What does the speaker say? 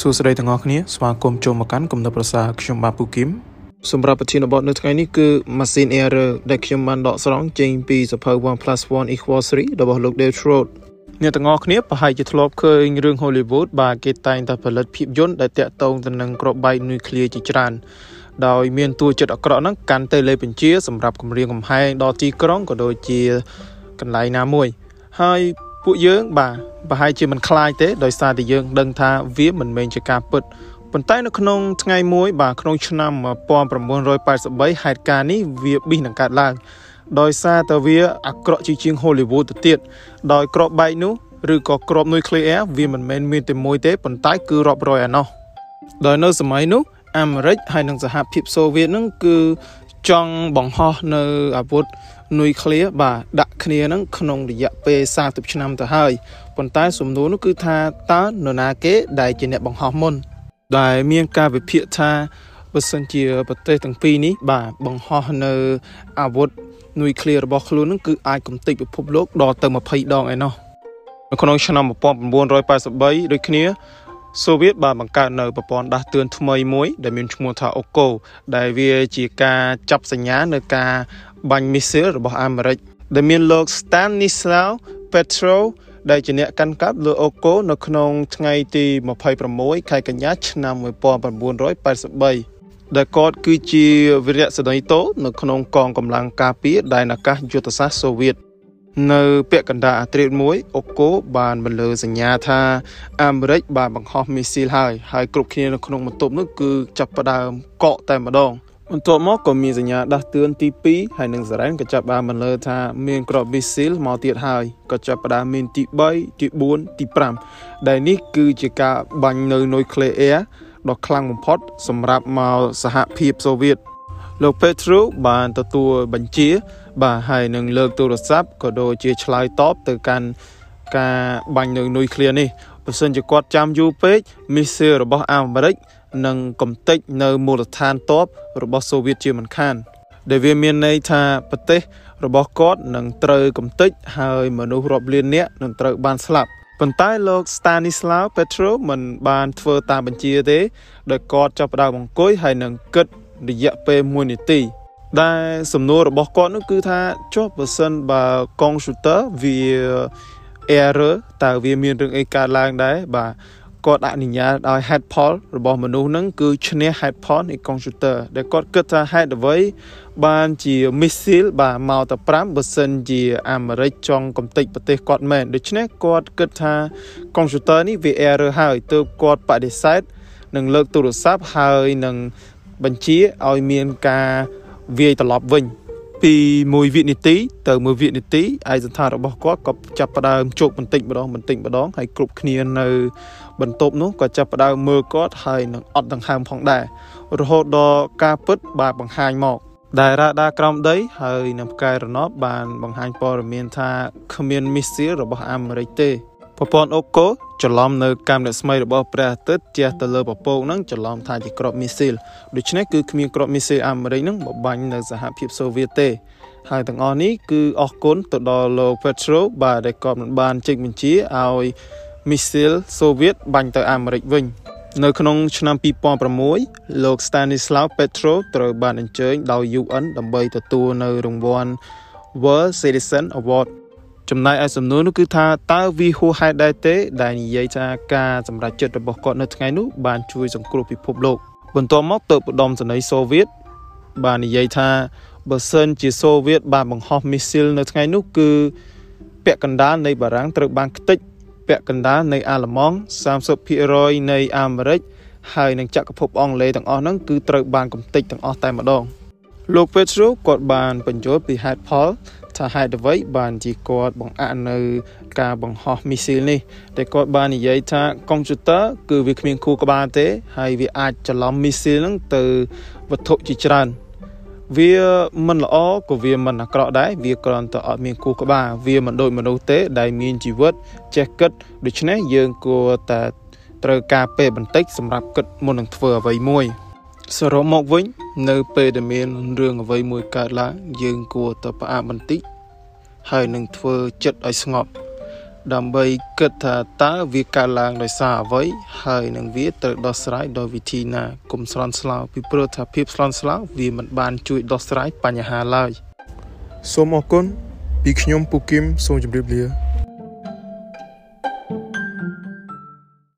សួស្តីទាំងអស់គ្នាស្វាគមន៍ចូលមកកាន់គំនិតប្រសាខ្ញុំបាទពូគឹមសម្រាប់ប្រធានបទនៅថ្ងៃនេះគឺ Machine Error ដែលខ្ញុំបានដកស្រង់ចេញពីសភៅ1 1 equals 3របស់លោក Dave Schroed អ្នកទាំងអស់គ្នាប្រហែលជាធ្លាប់ឃើញរឿង Hollywood បាទគេតែងតែផលិតភាពយន្តដែលតាក់ទងទៅនឹងក្របបែកនុយក្លេអ៊ែរជាច្រើនដោយមានតួចិត្តអាក្រក់ហ្នឹងកាន់តែលេបបញ្ជាសម្រាប់គម្រាមកំហែងដល់ទីក្រុងក៏ដូចជាកន្លែងណាមួយ ហើយ ពួកយើងបាទប្រហែលជាមិនខ្លាចទេដោយសារតែយើងដឹងថាវាមិនមែនជាការពិតប៉ុន្តែនៅក្នុងថ្ងៃមួយបាទក្នុងឆ្នាំ1983ហេតុការណ៍នេះវាប៊ីសនឹងកើតឡើងដោយសារតែវាអាក្រក់ជាជាង Hollywood ទៅទៀតដោយក្របបែកនោះឬក៏ក្របនុយក្លេអ៊ែរវាមិនមែនមានតែមួយទេប៉ុន្តែគឺរាប់រយអាណោះដោយនៅសម័យនោះអាមេរិកហើយនិងសហភាពសូវៀតនឹងគឺ ចង់បង្ហោះនៅអាវុធនុយក្លេបាទដាក់គ្នានឹងក្នុងរយៈពេល30ឆ្នាំទៅហើយប៉ុន្តែសំណួរនោះគឺថាតើនរណាគេដែលជាអ្នកបង្ហោះមុន ដែលមានការវិភាគថាបើសិនជាប្រទេសទាំងពីរនេះបាទបង្ហោះនៅអាវុធនុយក្លេរបស់ខ្លួននឹងគឺអាចកំទេចពិភពលោកដល់ទៅ20ដងឯណោះនៅក្នុងឆ្នាំ1983ដូចគ្នា សូវៀតបានបង្កើតនៅប្រព័ន្ធដាស់តឿនថ្មីមួយ ដែលមានឈ្មោះថាអូកូដែលវាជាការចាប់សញ្ញានៅការបាញ់មីស៊ីលរបស់អាមេរិកដែលមានលោក Stanislav Petrov ដែលជាអ្នកកាន់កាប់លើអូកូនៅក្នុងថ្ងៃទី26ខែកញ្ញាឆ្នាំ1983ដែលគាត់គឺជាវីរៈសេនីយតូនៅក្នុងកងកម្លាំងការពារដែនអាកាសយុទ្ធសាស្ត្រសូវៀត នៅពាក់កណ្ដាលអាត្រៀតមួយអូកូបានបន្លឺសញ្ញាថាអាមេរិកបានបង្ហោះមីស៊ីលហើយហើយគ្រប់គ្នានៅក្នុងបន្ទប់នោះគឺចាប់ផ្ដើមកកតែម្ដងបន្ទាប់មកក៏មានសញ្ញាដាស់តឿនទី2ហើយនឹងសារ៉ែនក៏ចាប់បានបន្លឺថាមានក្របមីស៊ីលមកទៀតហើយក៏ចាប់ផ្ដើមមានទី3ទី4ទី5ដែលនេះគឺជាការបាញ់នៅនុយក្លេអ៊ែរដ៏ខ្លាំងបំផុត សម្រាប់មកសហភាពសូវៀតលោកពេទ្រូបានទទួលបញ្ជា បាទហើយនឹងលើកទូរស័ព្ទក៏ដូចជាឆ្លើយតបទៅកាន់ការបាញ់នៅនុយក្លេនេះបើសិនជាគាត់ចាំយូរពេកមីស៊ីលរបស់អាមេរិកនឹងកំទេចនៅមូលដ្ឋានទ័ពរបស់សូវៀតជាមិនខាន ដែលវាមានន័យថាប្រទេស របស់គាត់នឹងត្រូវកំទេចហើយមនុស្សរាប់លាននាក់នឹងត្រូវបានស្លាប់ប៉ុន្តែលោក Stanislav Petrov មិនបានធ្វើតាមបញ្ជាទេដោយគាត់ចាប់ផ្ដើមអង្គុយហើយនឹងគិតរយៈពេល1នាទី ដែលសំណួររបស់គាត់នោះគឺថាចុះបើសិនបើកុងព្យូទ័រវា error តើវាមានរឿងអីកើតឡើងដែរបាទគាត់អនុញ្ញាតឲ្យ head poll របស់មនុស្សហ្នឹងគឺឈ្នះ head poll នៃកុំព្យូទ័រដែលគាត់គិតថាហេតុអ្វីបានជា missile បាទមកតែ5បើសិនជាអាមេរិកចង់កំទេចប្រទេសគាត់មែនដូច្នេះគាត់គិតថាកុំព្យូទ័រនេះវា error ហើយទើបគាត់បដិសេធនឹងលើកទូរស័ព្ទហើយនឹងបញ្ជាឲ្យមានការ វាយត្រឡប់វិញ ពី1វិនាទី ទៅ1វិនាទីឯកសន្តានរបស់គាត់ក៏ចាប់ផ្ដើមជោគបន្តិចម្ដងបន្តិចម្ដងហើយគ្រប់គ្នានៅបន្ទប់នោះក៏ចាប់ផ្ដើមមើលគាត់ហើយនឹងអត់ដង្ហើមផងដែររហូតដល់ការពិតបាទបង្ហាញមកដែលរ៉ាដាក្រោមដីហើយនឹងផ្កាយរណបបានបង្ហាញព័ត៌មានថាគ្មានមីស៊ីលរបស់អាមេរិកទេ ប្រព័ន្ធអូកូច្រឡំនៅកម្មអ្នកស្មីរបស់ព្រះអាទិត្យជះទៅលើពពកហ្នឹងច្រឡំថាជាក្របមីស៊ីលដូច្នេះគឺគ្មានក្របមីស៊ីលអាមេរិកហ្នឹងបបាញ់នៅសហភាពសូវៀតទេហើយទាំងអស់នេះគឺអរគុណទៅដល់លោក Petro បាទដែលគាត់មិនបានចេញបញ្ជាឲ្យមីស៊ីលសូវៀតបាញ់ទៅអាមេរិកវិញនៅក្នុងឆ្នាំ2006លោក Stanislav Petro ត្រូវបានអញ្ជើញដោយ UN ដើម្បីទទួលនៅរង្វាន់ World Citizen Award ចំណែកឯសំណួរនោះគឺថាតើវាហួសហេតុដែរទេដែលនិយាយថាការសម្រេចចិត្តរបស់គាត់នៅថ្ងៃនោះបានជួយសង្គ្រោះពិភពលោកបន្ទាប់មកទៅឧត្តមសេនីយ៍សូវៀតបាននិយាយថាបើសិនជាសូវៀតបានបង្ហោះមីស៊ីលនៅថ្ងៃនោះគឺពាក់កណ្ដាលនៃបារាំងត្រូវបានខ្ទេចពាក់កណ្ដាលនៃអាល្លឺម៉ង់30%នៃអាមេរិកហើយនឹងចក្រភពអង់គ្លេសទាំងអស់ហ្នឹងគឺត្រូវបានកំទេចទាំងអស់តែម្ដង លោក Petro គាត់បានបញ្យល់ពីហេតុផលថាហេតុអ្វីបានជាគាត់បង្អាក់នៅ ការបង្ហោះមីស៊ីលនេះតែគាត់បាននិយាយថាកុំព្យូទ័រគឺវាគ្មានខួរក្បាលទេ ហើយវាអាចច្រឡំមីស៊ីលហ្នឹងទៅវត្ថុជាច្រើនវាមិនល្អក៏វាមិនអាក្រក់ដែរវាគ្រាន់តែអត់មានគូក្បាលវាមិនដូចមនុស្សទេ ដែលមានជីវិតចេះគិតដូច្នេះយើងគួរតែត្រូវការពេលបន្តិចសម្រាប់គិតមុននឹងធ្វើអ្វីមួយ សរុបមកវិញនៅពេលដែលមានរឿងអ្វីមួយកើតឡើងយើងគួរតែផ្អាកបន្តិចហើយនឹងធ្វើចិត្តឲ្យស្ងប់ដើម្បីគិតថាតើវាកើតឡើងដោយសារអ្វីហើយនឹងវាត្រូវដោះស្រាយដោយវិធីណាកុំស្លន់ស្លោពីព្រោះថាភាពស្លន់ស្លោវាមិនបានជួយដោះស្រាយបញ្ហាឡើយសូមអរគុណពីខ្ញុំពូគឹមសូមជម្រាបលា